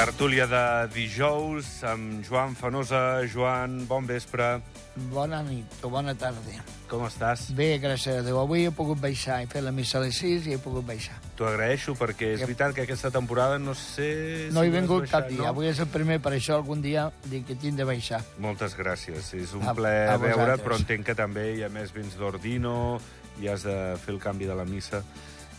Tertúlia de dijous amb Joan Fanosa. Joan, bon vespre. Bona nit o bona tarda. Com estàs? Bé, gràcies a Déu. Avui he pogut baixar. He fet la missa a les 6 i he pogut baixar. T'ho agraeixo perquè és Que- veritat que aquesta temporada no sé... No si he vingut baixat, cap dia. no? Avui és el primer, per això algun dia dic que tinc de baixar. Moltes gràcies. És un A- plaer a veure't, vosaltres. però entenc que també hi ha més vins d'ordino i has de fer el canvi de la missa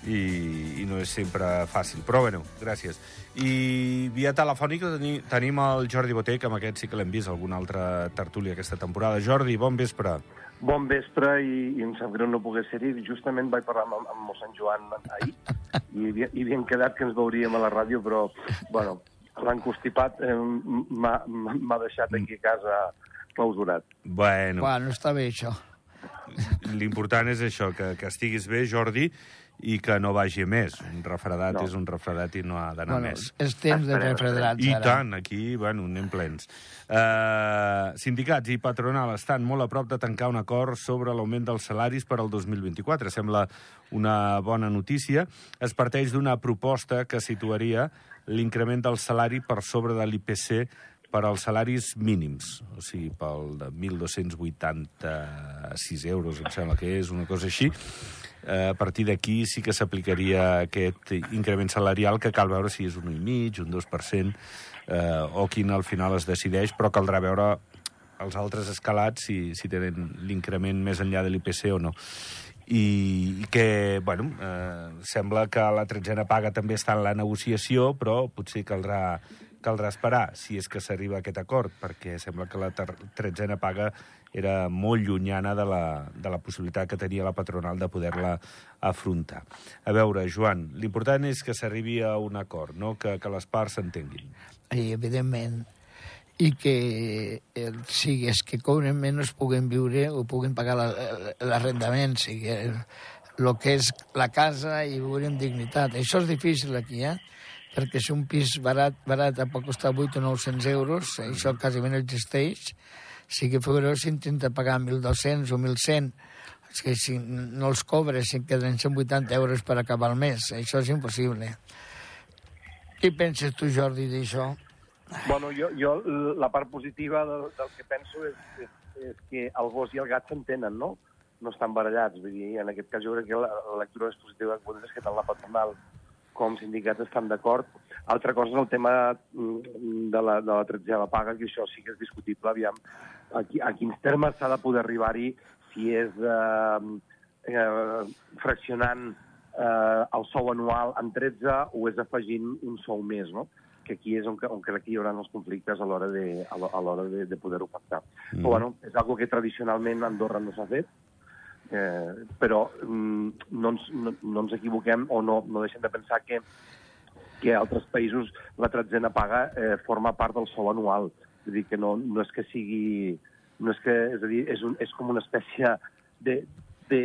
i, i no és sempre fàcil. Però, bueno, gràcies. I via telefònica teni, tenim el Jordi Boté, que amb aquest sí que l'hem vist alguna altra tertúlia aquesta temporada. Jordi, bon vespre. Bon vespre i, i em sap greu no poder ser-hi. Justament vaig parlar amb, amb mossèn Joan ahir i, i havíem quedat que ens veuríem a la ràdio, però, bueno, l'han constipat, eh, m'ha m'ha deixat aquí a casa clausurat. Bueno, Bueno, està bé, això. l'important és això, que, que estiguis bé, Jordi, i que no vagi més. Un refredat No. és un refredat i no ha d'anar Bueno, més. és temps de Esperem, refredrats, I ara. tant, aquí, bueno, anem plens. Uh, sindicats i patronal estan molt a prop de tancar un acord sobre l'augment dels salaris per al 2024. Sembla una bona notícia. Es parteix d'una proposta que situaria l'increment del salari per sobre de l'IPC per als salaris mínims, o sigui, pel de 1.286 euros, em sembla que és una cosa així. Eh, a partir d'aquí sí que s'aplicaria aquest increment salarial, que cal veure si és un 1,5, un 2%, eh, o quin al final es decideix, però caldrà veure els altres escalats si, si tenen l'increment més enllà de l'IPC o no. I, que, bueno, eh, sembla que la tretzena paga també està en la negociació, però potser caldrà, caldrà esperar si és que s'arriba a aquest acord, perquè sembla que la tretzena paga era molt llunyana de la, de la possibilitat que tenia la patronal de poder-la afrontar. A veure, Joan, l'important és que s'arribi a un acord, no? que, que les parts s'entenguin. I, evidentment, i que el, sigui, és que cobren menys puguen viure o puguen pagar la- la- l'arrendament, sigui, el que és la casa i viure amb dignitat. Això és difícil aquí, eh? perquè si un pis barat, barat pot costar 8 o 900 euros, això quasi no existeix, si que figureu si intenta pagar 1.200 o 1.100, és que si no els cobres si queden 180 euros per acabar el mes, això és impossible. Què penses tu, Jordi, d'això? Bueno, jo, jo la part positiva del, del que penso és, és, és que el gos i el gat s'entenen, no? No estan barallats. Vull dir, en aquest cas jo crec que la, la lectura és positiva és que tant la patronal com sindicats estan d'acord. Altra cosa és el tema mm, de la, de la tretzena paga, que això sí que és discutible. Aviam, a, qui- a quins termes s'ha de poder arribar-hi, si és eh, eh, fraccionant eh, el sou anual en 13 o és afegint un sou més, no? que aquí és on, on crec que hi haurà els conflictes a l'hora de, a l'ho- a l'hora de, de poder-ho pactar. Mm. Però, bueno, és algo que tradicionalment a Andorra no s'ha fet, eh, però mm, no, ens, no, no ens equivoquem o no, no deixem de pensar que que a altres països la tretzena paga eh, forma part del sou anual. Vull dir que no, no és que sigui... No és que, és a dir, és, un, és com una espècie de, de,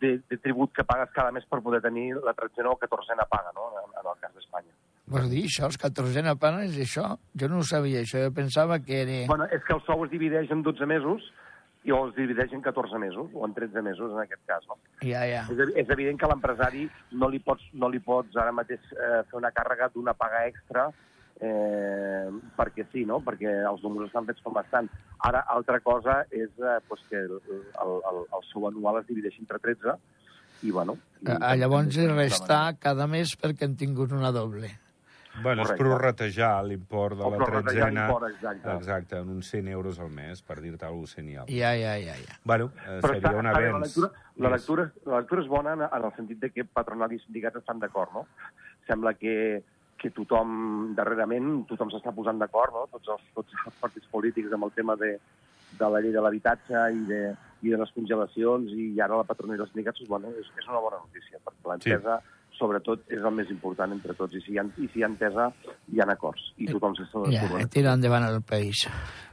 de, de tribut que pagues cada mes per poder tenir la tretzena o catorzena paga, no?, en, en el cas d'Espanya. Vols dir això, els 14 panes, això? Jo no ho sabia, això. Jo pensava que era... Bueno, és que el sou es divideix en 12 mesos i es divideix en 14 mesos, o en 13 mesos, en aquest cas, no? Ja, ja. És, és evident que a l'empresari no, li pots, no li pots ara mateix eh, fer una càrrega d'una paga extra eh, perquè sí, no? perquè els números estan fets com estan. Ara, altra cosa és eh, pues que el, el, el, el sou anual es divideix entre 13 i, bueno... I, Ah, llavors és restar cada mes perquè han tingut una doble. Bueno, és prorratejar l'import de O la tretzena... exacte. Exacte, en uns 100 euros al mes, per dir-te alguna cosa genial. Ja, ja, ja, ja. Bueno, eh, Però seria està, un a veure, la, avenç. lectura, la, lectura, la lectura és bona en, en el sentit de que patronal i sindicats estan d'acord, no? Sembla que, que tothom, darrerament, tothom s'està posant d'acord, no? Tots els, tots els partits polítics amb el tema de, de la llei de l'habitatge i, de, i de les congelacions i ara la patronal i els sindicats, bueno, és, és una bona notícia, perquè l'entesa, sí. Sobretot, és el més important entre tots. I si hi ha, i si hi ha entesa, hi ha acords. I tothom s'està Ja, d'acord. tira endavant el país.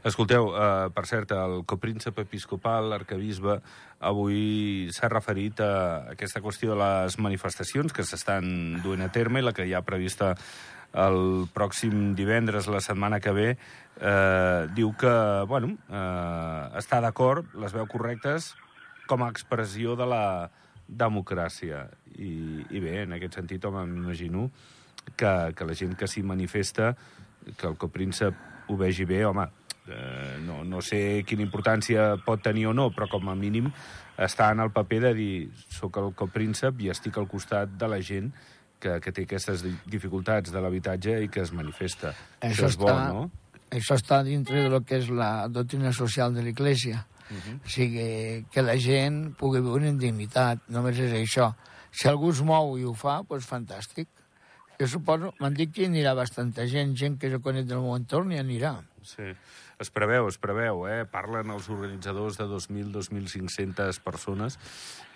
Escolteu, eh, per cert, el copríncep episcopal, l'arcabisbe, avui s'ha referit a aquesta qüestió de les manifestacions que s'estan duent a terme i la que hi ha prevista el pròxim divendres, la setmana que ve, eh, diu que, bueno, eh, està d'acord, les veu correctes, com a expressió de la democràcia. I, i bé, en aquest sentit, home, m'imagino que, que la gent que s'hi manifesta que el copríncep ho vegi bé, home, eh, no, no sé quina importància pot tenir o no, però com a mínim està en el paper de dir sóc el copríncep i estic al costat de la gent que, que té aquestes di- dificultats de l'habitatge i que es manifesta. Això, és bo, està, no? Això està dintre de lo que és la doctrina social de l'Església. Mhm. O sigui, que la gent pugui viure en dignitat, només és això. Si algú es mou i ho fa, doncs fantàstic. Jo suposo, m'han dit que hi anirà bastanta gent, gent que jo conec del meu entorn i anirà. Sí. Es preveu, es preveu, eh? Parlen els organitzadors de 2.000-2.500 persones.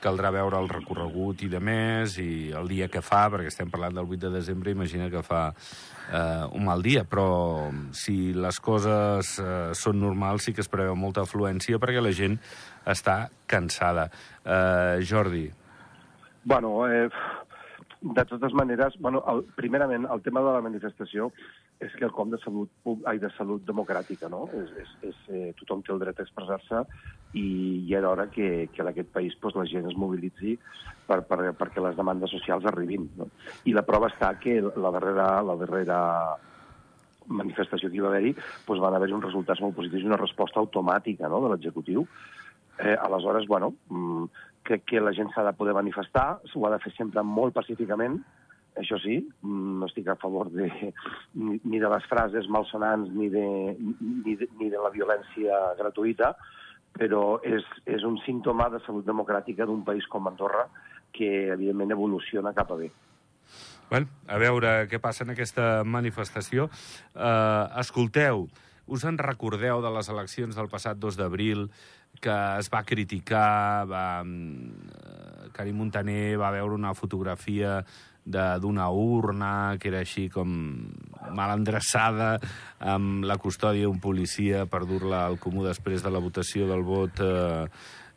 Caldrà veure el recorregut i de més, i el dia que fa, perquè estem parlant del 8 de desembre, imagina que fa eh, un mal dia, però si les coses eh, són normals sí que es preveu molta afluència perquè la gent està cansada. Eh, Jordi, Bueno, eh, de totes maneres, bueno, el, primerament, el tema de la manifestació és que el com de salut, ai, de salut democràtica, no? És, és, és, eh, tothom té el dret a expressar-se i hi era hora que, que en aquest país pues, la gent es mobilitzi per, per, perquè les demandes socials arribin. No? I la prova està que la darrera, la darrera manifestació que hi va haver-hi doncs van haver-hi uns resultats molt positius i una resposta automàtica no, de l'executiu. Eh, aleshores, bueno, mm, crec que la gent s'ha de poder manifestar, ho ha de fer sempre molt pacíficament, això sí, mm, no estic a favor de, ni, ni de les frases malsonants ni de, ni de, ni de la violència gratuïta, però és, és un símptoma de salut democràtica d'un país com Andorra que, evidentment, evoluciona cap a bé. Bueno, a veure què passa en aquesta manifestació. Uh, escolteu, us en recordeu de les eleccions del passat 2 d'abril que es va criticar, va, uh, Karim Montaner va veure una fotografia de- d'una urna que era així com mal endreçada amb la custòdia d'un policia per dur-la al comú després de la votació del vot eh,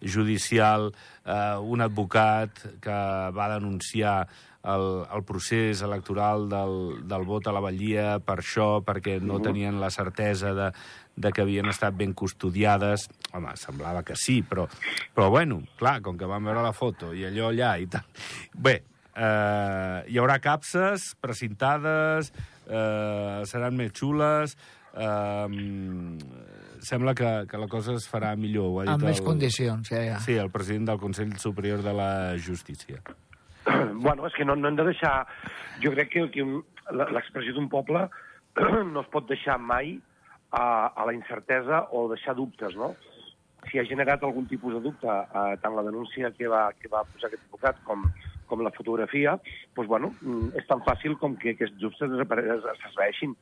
judicial, eh, un advocat que va denunciar el, el procés electoral del, del vot a la Vallia per això, perquè no tenien la certesa de, de que havien estat ben custodiades. Home, semblava que sí, però, però bueno, clar, com que vam veure la foto i allò allà i tal... Bé, eh, hi haurà capses precintades, eh, seran més xules, eh, sembla que, que la cosa es farà millor. Ho ha dit Amb més el- condicions, ja, ja. Sí, el president del Consell Superior de la Justícia. Bueno, és que no, no hem de deixar... Jo crec que, que un- la- l'expressió d'un poble no es pot deixar mai a, a la incertesa o deixar dubtes, no? Si ha generat algun tipus de dubte, eh, tant la denúncia que va, que va posar aquest advocat com, com la fotografia, doncs, bueno, mm, és tan fàcil com que aquests dubtes s'esvaeixin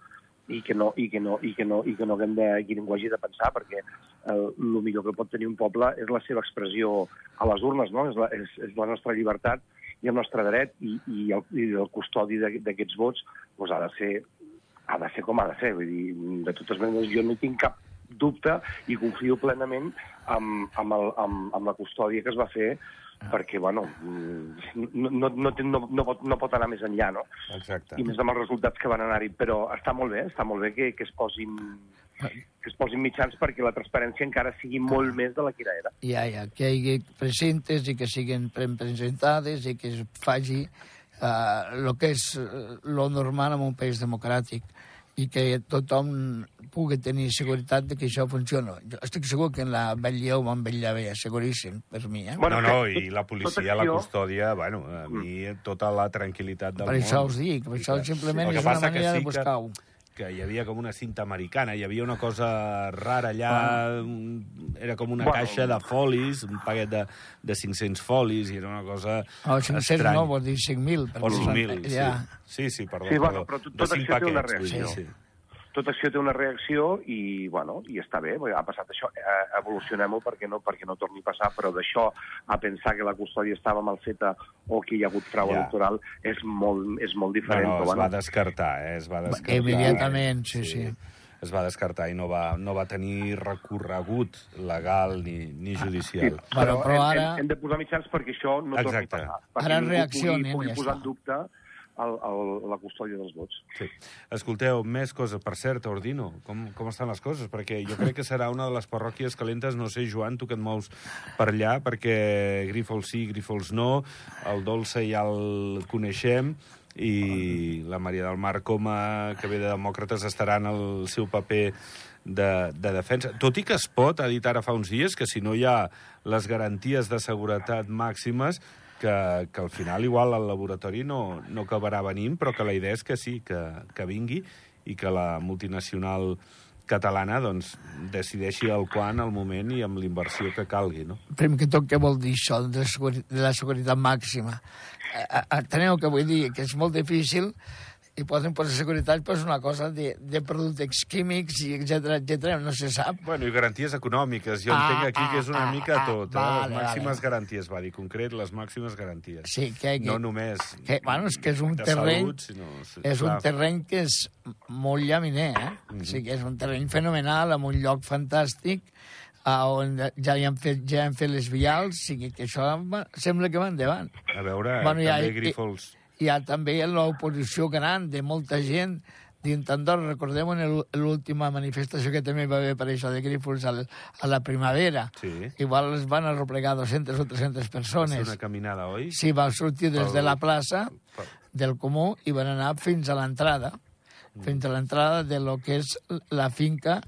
i que no, i que no, i que no, i que no haguem de, que ningú hagi de pensar, perquè el, el millor que pot tenir un poble és la seva expressió a les urnes, no? És la, és, és la nostra llibertat i el nostre dret, i, i, el, i el custodi d'aqu- d'aquests vots doncs ha de ser ha de ser com ha de ser. Vull dir, de totes maneres, jo no tinc cap dubte i confio plenament amb, amb, el, amb, amb la custòdia que es va fer perquè, bueno, no, no, no, no, no, pot, no pot anar més enllà, no? Exacte. I més amb els resultats que van anar-hi. Però està molt bé, està molt bé que, que, es posin, que es posin mitjans perquè la transparència encara sigui molt més de la que era. Ja, ja, que hi hagi presentes i que siguin presentades i que es faci el uh, que és eh, lo normal en un país democràtic i que tothom pugui tenir seguretat de que això funciona. Jo estic segur que en la vetlla ho van vetllar bé, seguríssim, per mi. Eh? Bueno, no, no, i la policia, la custòdia, bueno, a mi tota la tranquil·litat del per món. això us dic, per això simplement que és una manera sí de buscar-ho. que hi havia com una cinta americana, hi havia una cosa rara allà, un- era com una Bueno. caixa de folis, un paquet de, de 500 folis, i era una cosa O 500 estranya. no, vol dir 5.000. perquè O són- 5.000, ja. sí. Sí, sí, perdó. Sí, bueno, però tot- cinc acció té una reacció. sí. Tota acció té una reacció i, bueno, i està bé, ha passat això, eh, evolucionem-ho perquè no, perquè no torni a passar, però d'això a pensar que la custòdia estava mal feta o que hi ha hagut frau Ja. electoral és molt, és molt No, diferent. no, però, es bueno, va descartar, eh? Es va descartar. Immediatament, sí, sí. Es va descartar i no va, no va tenir recorregut legal ni, ni judicial. Sí, Bueno, però hem, ara- hem, hem de posar mitjans perquè això no torni a Exacte. passar. Ara reaccionem, Pugui, pugui ja posar està. en dubte el, el, la custòdia dels vots. Sí. Escolteu, més coses. Per cert, Ordino, com, com estan les coses? Perquè jo crec que serà una de les parròquies calentes, no sé, Joan, tu que et mous per allà, perquè Grífols sí, Grífols no, el Dolce ja el coneixem, i la Maria del Mar Coma, que ve de Demòcrates, estarà en el seu paper de, de defensa. Tot i que es pot, ha dit ara fa uns dies, que si no hi ha les garanties de seguretat màximes, que, que al final igual el laboratori no, no acabarà venint, però que la idea és que sí, que, que vingui i que la multinacional catalana doncs, decideixi el quan, el moment i amb l'inversió que calgui. No? Primer que tot, què vol dir això de, seguri- de la seguretat màxima? Eh, eh, Enteneu que vull dir que és molt difícil i poden posar seguretat pues, una cosa de, de productes químics i etc etc no se sap. Bueno, i garanties econòmiques. Jo Ah, entenc aquí que és una ah, mica ah, tot. Eh? vale, les màximes vale. garanties, va dir concret, les màximes garanties. Sí, que, que, No només que, bueno, és que és un terreny- salut, sinó... és un clar. terreny que és molt llaminer, eh? Mhm. O sigui que és un terreny fenomenal, amb un lloc fantàstic, a on ja hi han fet, ja han fet les vials, o sigui que això sembla que va endavant. A veure, Bueno, ja- també i-. Hi ha també l'oposició gran de molta gent dins d'Andorra. Recordem l'última manifestació que també va haver per això de Grífols al, a la primavera. Sí. Igual es van arreplegar 200 o 300 Va ser persones. una caminada, oi? Sí, va sortir des de la plaça del Comú i van anar fins a l'entrada, fins a l'entrada de lo que és la finca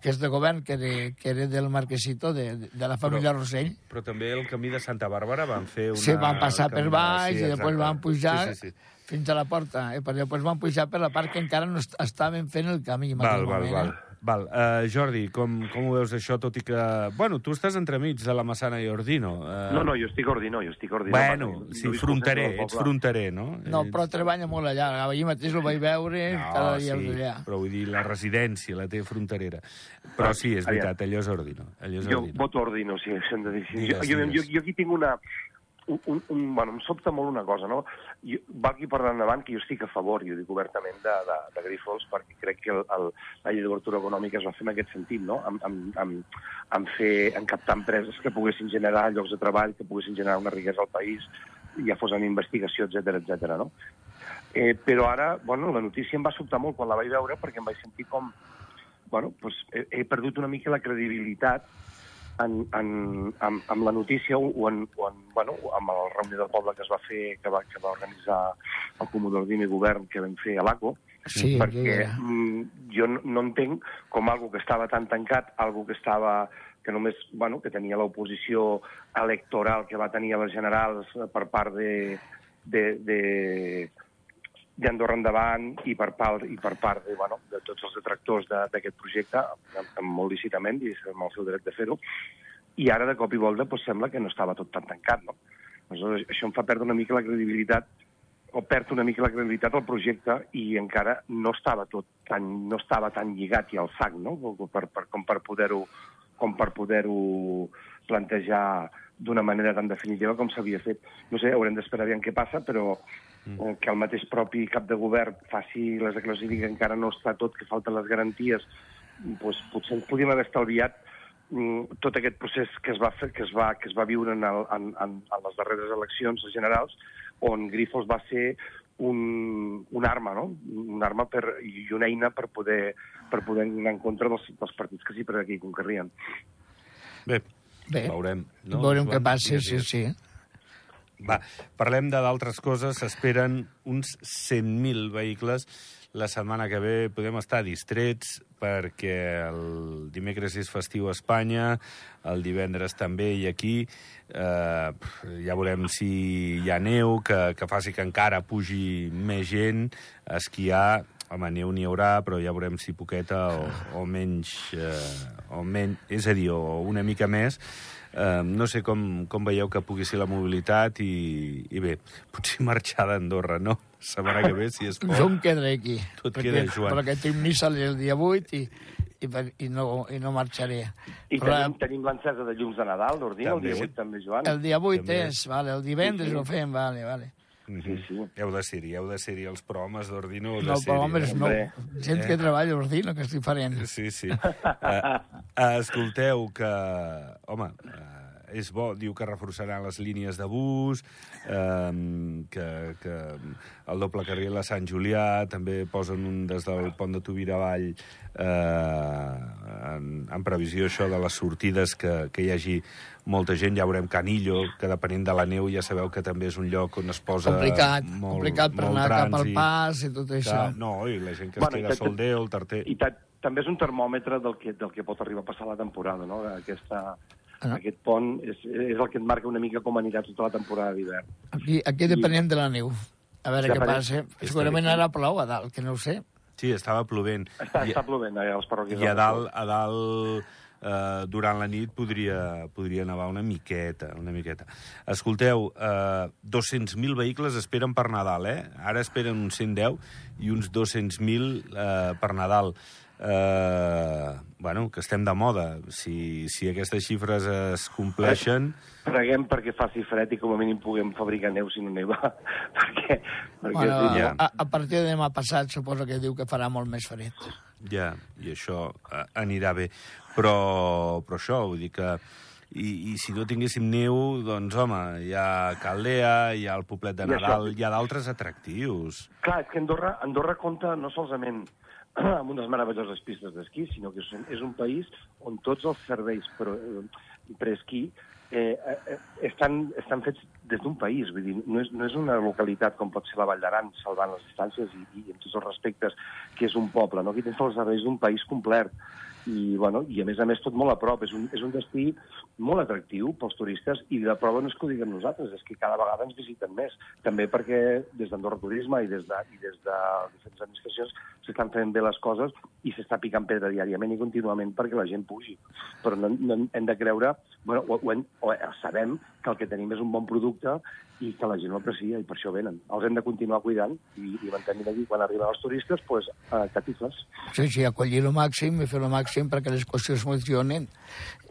que és de govern, que era, que era del Marquesito, de, de la família Però- Rossell. Però també el camí de Santa Bàrbara van fer una... Sí, van passar per baix i després van pujar Sí, sí, sí. fins a la porta. I després van pujar per la part que encara no est estaven fent el camí. en Val, aquell val, moment, val. eh? Val. Uh, Jordi, com, com ho veus això, tot i que... Bueno, tu estàs entremig de la Massana i Ordino. Uh, No, no, jo estic ordino, jo estic ordino. Bueno, perquè sí, no fronterer, ets poble. fronterer, no? No, però treballa molt allà. Ahir mateix el vaig veure cada dia sí, allà. però vull dir, la residència la té fronterera. Però sí, és veritat, allò és Ordino. Allò és Jo Ordino. voto ordino, sí, s'hem de dir. Jo, jo, jo, jo aquí tinc una... Un, un, un, bueno, em sobta molt una cosa, no? Jo, valgui per endavant que jo estic a favor, ho dic obertament, de, de, de Grifols, perquè crec que el, el, la llei d'obertura econòmica es va fer en aquest sentit, no? En, en, en, en, fer, en captar empreses que poguessin generar llocs de treball, que poguessin generar una riquesa al país, ja fos en investigació, etc etc. no? Eh, però ara, bueno, la notícia em va sobtar molt quan la vaig veure, perquè em vaig sentir com... Bueno, doncs he, he perdut una mica la credibilitat en, en, amb, amb la notícia o en, o en, bueno, amb el reunió del poble que es va fer, que va, que va organitzar el Comodor Dime Govern que vam fer a l'ACO, Sí, perquè jo era. mm, jo no, no entenc com algo que estava tan tancat, algo que estava que només, bueno, que tenia l'oposició electoral que va tenir a les generals per part de, de, de, d'Andorra Endavant i per part, i per part de, bueno, de tots els detractors de- d'aquest projecte, amb, amb molt lícitament, i amb el seu dret de fer-ho, i ara, de cop i volta, doncs, sembla que no estava tot tan tancat. No? Aleshores, això em fa perdre una mica la credibilitat o perd una mica la credibilitat al projecte i encara no estava tot tan, no estava tan lligat i al sac, no? Per, per, com per poder-ho com per poder-ho plantejar d'una manera tan definitiva com s'havia fet. No sé, haurem d'esperar aviam què passa, però eh, que el mateix propi cap de govern faci les declaracions i digui que encara no està tot, que falten les garanties, doncs potser ens podíem haver estalviat mm, tot aquest procés que es va fer, que es va, que es va viure en, el, en, en, en les darreres eleccions generals, on Grifols va ser un, un arma, no? Un arma per, i una eina per poder, per poder anar en contra dels, dels partits que sí per aquí conquerrien. Bé, Bé, veurem. No, veurem què passa, sí, sí. Va, parlem de d'altres coses. S'esperen uns 100.000 vehicles. La setmana que ve podem estar distrets perquè el dimecres és festiu a Espanya, el divendres també i aquí. Eh, ja veurem si hi ha neu, que, que faci que encara pugi més gent a esquiar. Home, neu n'hi haurà, però ja veurem si poqueta o, o menys... Eh, o men és a dir, o una mica més. Eh, no sé com, com veieu que pugui ser la mobilitat i, i bé, potser marxar d'Andorra, no? Setmana que ve, si es pot. Jo em quedaré aquí. Tu et perquè, quedes, Joan. Perquè tinc missa el dia 8 i, i, i, no, i no marxaré. I Però tenim, tenim l'encesa de llums de Nadal, d'Ordino, el dia 8 també, Joan. el dia 8 També. és, vale, el divendres Sí, sí. ho fem, vale, vale. Mhm. Sí, sí. Heu de ser-hi, heu de ser-hi. Els programes d'Ordino No, ser-hi. però homes, eh? no. Hombre. Gent que treballa a Ordino, que és diferent. Sí, sí. Uh, uh, escolteu que... Home, uh, és bo, diu que reforçaran les línies de bus, eh, que, que el doble carril a Sant Julià, també posen un des del pont de Tubira avall eh, en, en previsió això de les sortides, que, que hi hagi molta gent, ja veurem Canillo, que depenent de la neu ja sabeu que també és un lloc on es posa complicat, molt, complicat per molt anar cap al trànsit. pas i tot això. Clar, no, i la gent que Bueno, es i queda Déu, el tarter... I ta també és un termòmetre del que, del que pot arribar a passar la temporada, no? Aquesta, Ah. Aquest pont és, és el que et marca una mica com anirà tota la temporada d'hivern. Aquí, aquí depenem de la neu. A veure què Depenem- passa. Segurament ara plou a dalt, que no ho sé. Sí, estava plovent. Està, I, està plovent eh, a les parròquies. i a dalt, a dalt eh, durant la nit podria, podria nevar una miqueta, una miqueta. Escolteu, eh, 200.000 vehicles esperen per Nadal, eh? Ara esperen uns 110 i uns 200.000 eh, per Nadal. Eh, bueno, que estem de moda. Si, si aquestes xifres es compleixen... Preguem perquè faci fred i com a mínim puguem fabricar neu si no neva. perquè perquè Bueno, ja. a, a partir de demà passat suposo que diu que farà molt més fred. Ja, i això eh, anirà bé. Però, però això, vull dir que... I, I si no tinguéssim neu, doncs, home, hi ha Caldea, hi ha el Poblet de Nadal, hi ha d'altres atractius. Clar, és que Andorra, Andorra compta no solament amb unes meravelloses pistes d'esquí, sinó que és un, país on tots els serveis per, eh, esquí eh, eh, estan, estan fets des d'un país. Vull dir, no és, no és una localitat com pot ser la Vall d'Aran, salvant les distàncies i, i amb tots els respectes, que és un poble. No? Aquí tens els serveis d'un país complet. I, bueno, I a més a més tot molt a prop. És un, és un destí molt atractiu pels turistes i de prova no és que ho diguem nosaltres, és que cada vegada ens visiten més. També perquè des d'Andorra Turisme i des de, i des de diferents administracions s'estan fent bé les coses i s'està picant pedra diàriament i contínuament perquè la gent pugi. Però no, no hem de creure, bueno, o, o, o sabem que el que tenim és un bon producte i que la gent ho aprecia i per això venen. Els hem de continuar cuidant i, i mantenint aquí quan arriben els turistes, doncs, eh, catifles. Sí, sí, acollir el màxim i fer el màxim perquè les qüestions funcionen.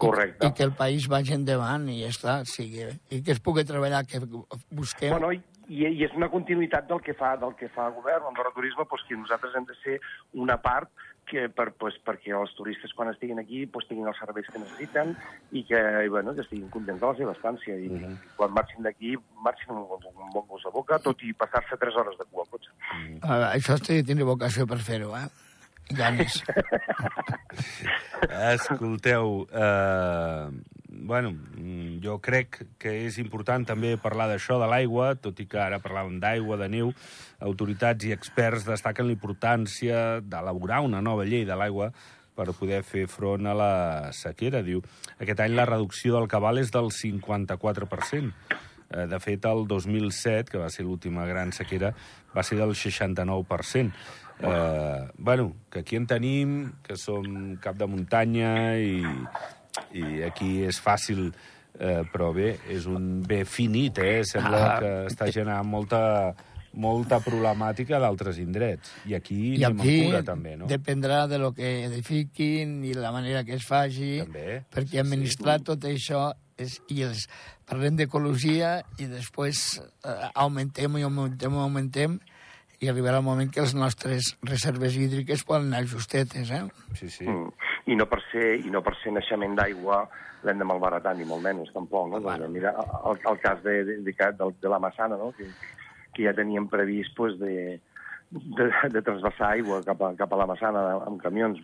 Correcte. I, I que el país vagi endavant i ja està. Que, I que es pugui treballar, que busquem... Bueno, i, i és una continuïtat del que fa del que fa el govern, Andorra Turisme, doncs que nosaltres hem de ser una part que per, pues, perquè els turistes quan estiguin aquí pues, tinguin els serveis que necessiten i que, i, bueno, que estiguin contents de la seva estància. I Mhm. quan marxin d'aquí, marxin amb un, un bon gust de boca, tot i passar-se 3 hores de cua al cotxe. Ah, això té vocació per fer-ho, eh? Ganes. Escolteu, eh, bueno, jo crec que és important també parlar d'això, de l'aigua, tot i que ara parlàvem d'aigua, de neu, autoritats i experts destaquen la importància d'elaborar una nova llei de l'aigua per poder fer front a la sequera. Diu, aquest any la reducció del cabal és del 54%. Eh, De fet, el 2007, que va ser l'última gran sequera, va ser del 69%. Eh, bueno, que aquí en tenim, que som cap de muntanya i, i aquí és fàcil, eh, però bé, és un bé finit, eh? Sembla Ah. que està generant molta, molta problemàtica d'altres indrets. I aquí I anem aquí cura, també, no? dependrà de lo que edifiquin i la manera que es faci, També, perquè administrar tot això és, i els, parlem d'ecologia i després eh, augmentem i augmentem i augmentem i arribarà el moment que les nostres reserves hídriques poden anar justetes, eh? Sí, sí. Mm. I no per ser, i no per ser naixement d'aigua l'hem de malbaratar, ni molt menys, tampoc. No? Bueno. Doncs, mira, el, el cas de, de, de, de, de la Massana, no? que, que ja teníem previst pues, de, de, de transversar aigua cap a, cap a la Massana amb camions.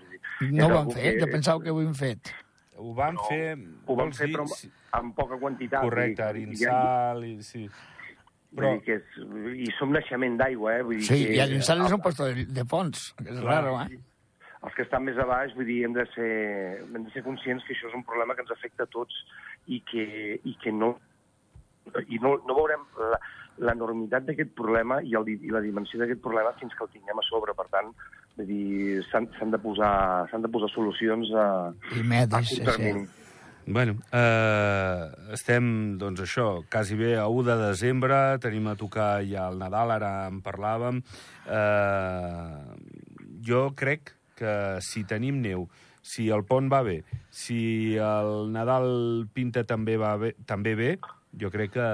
No ho han fet, jo pensava que ho hem fet. Ho van fer... Ho vols fer, dir? però amb, amb poca quantitat. Correcte, dir, Arinsal... I, sí. Però... Vull dir que és, I som naixement d'aigua, eh? Vull dir Sí, que, i l'Insal és un puesto de, de fons, que és Clar. raro, eh? els que estan més a baix, vull dir, hem de ser, hem de ser conscients que això és un problema que ens afecta a tots i que, i que no, i no, no veurem la- l'enormitat d'aquest problema i, el, i la dimensió d'aquest problema fins que el tinguem a sobre. Per tant, vull dir, s'han de, posar, de posar solucions a, I a curt termini. sí. Bueno, eh, estem, doncs això, quasi bé a 1 de desembre, tenim a tocar ja el Nadal, ara en parlàvem. Eh, jo crec que si tenim neu, si el pont va bé, si el Nadal pinta també va bé, també bé, jo crec que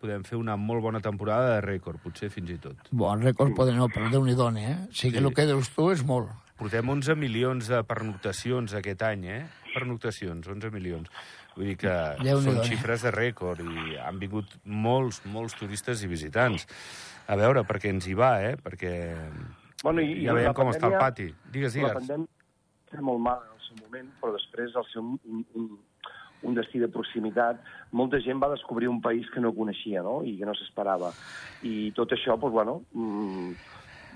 podem fer una molt bona temporada de rècord, potser fins i tot. Bon rècord poden no, però déu-n'hi-do, eh? O sigui, Sí. el que dius tu és molt. Portem 11 milions de pernoctacions aquest any, eh? Pernoctacions, 11 milions. Vull dir que són eh? xifres de rècord i han vingut molts, molts turistes i visitants. A veure, perquè ens hi va, eh? Perquè Bueno, i, ja i veiem la com està el pandèmia- pati. Digues, La digues. pandèmia va fer molt mal en el seu moment, però després, al ser un, un, un, un destí de proximitat, molta gent va descobrir un país que no coneixia no? i que no s'esperava. I tot això, doncs, bueno, mm,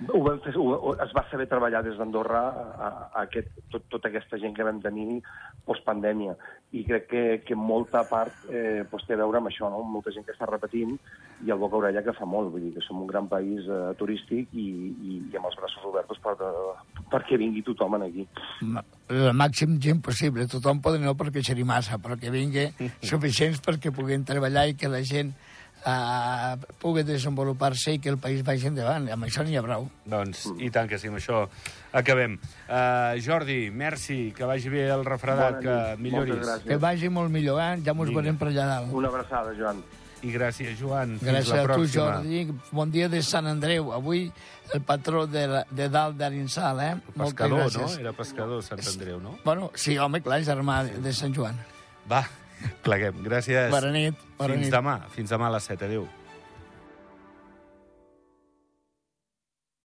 ho vam fer, ho, ho- es va saber treballar des d'Andorra a, a, aquest, tot, tota aquesta gent que vam tenir postpandèmia. I crec que, que molta part eh, doncs, té a veure amb això, no? molta gent que està repetint i el boca orella que fa molt. Vull dir que som un gran país eh, turístic i, i, i amb els braços oberts per, perquè vingui tothom en aquí. El màxim gent possible. Tothom pot no perquè serà massa, però que vingui suficients perquè puguin treballar i que la gent uh, pugui desenvolupar-se i que el país vagi endavant. Amb això n'hi ha prou. Doncs, i tant que sí, amb això acabem. Uh, Jordi, merci, que vagi bé el refredat, que milloris. Que vagi molt millor, eh? Ja mos veurem per allà dalt. Una abraçada, Joan. I gràcies, Joan. Fins Gràcies la a tu, pròxima. Jordi. Bon dia de Sant Andreu. Avui el patró de, la, de dalt d'Arinsal, eh? Pescador, no? Era pescador, Sant Andreu, no? Bueno, sí, home, clar, germà de, de Sant Joan. Va, pleguem. Gràcies. Bona nit. Bona Fins nit. demà. Fins demà a les 7. Adéu.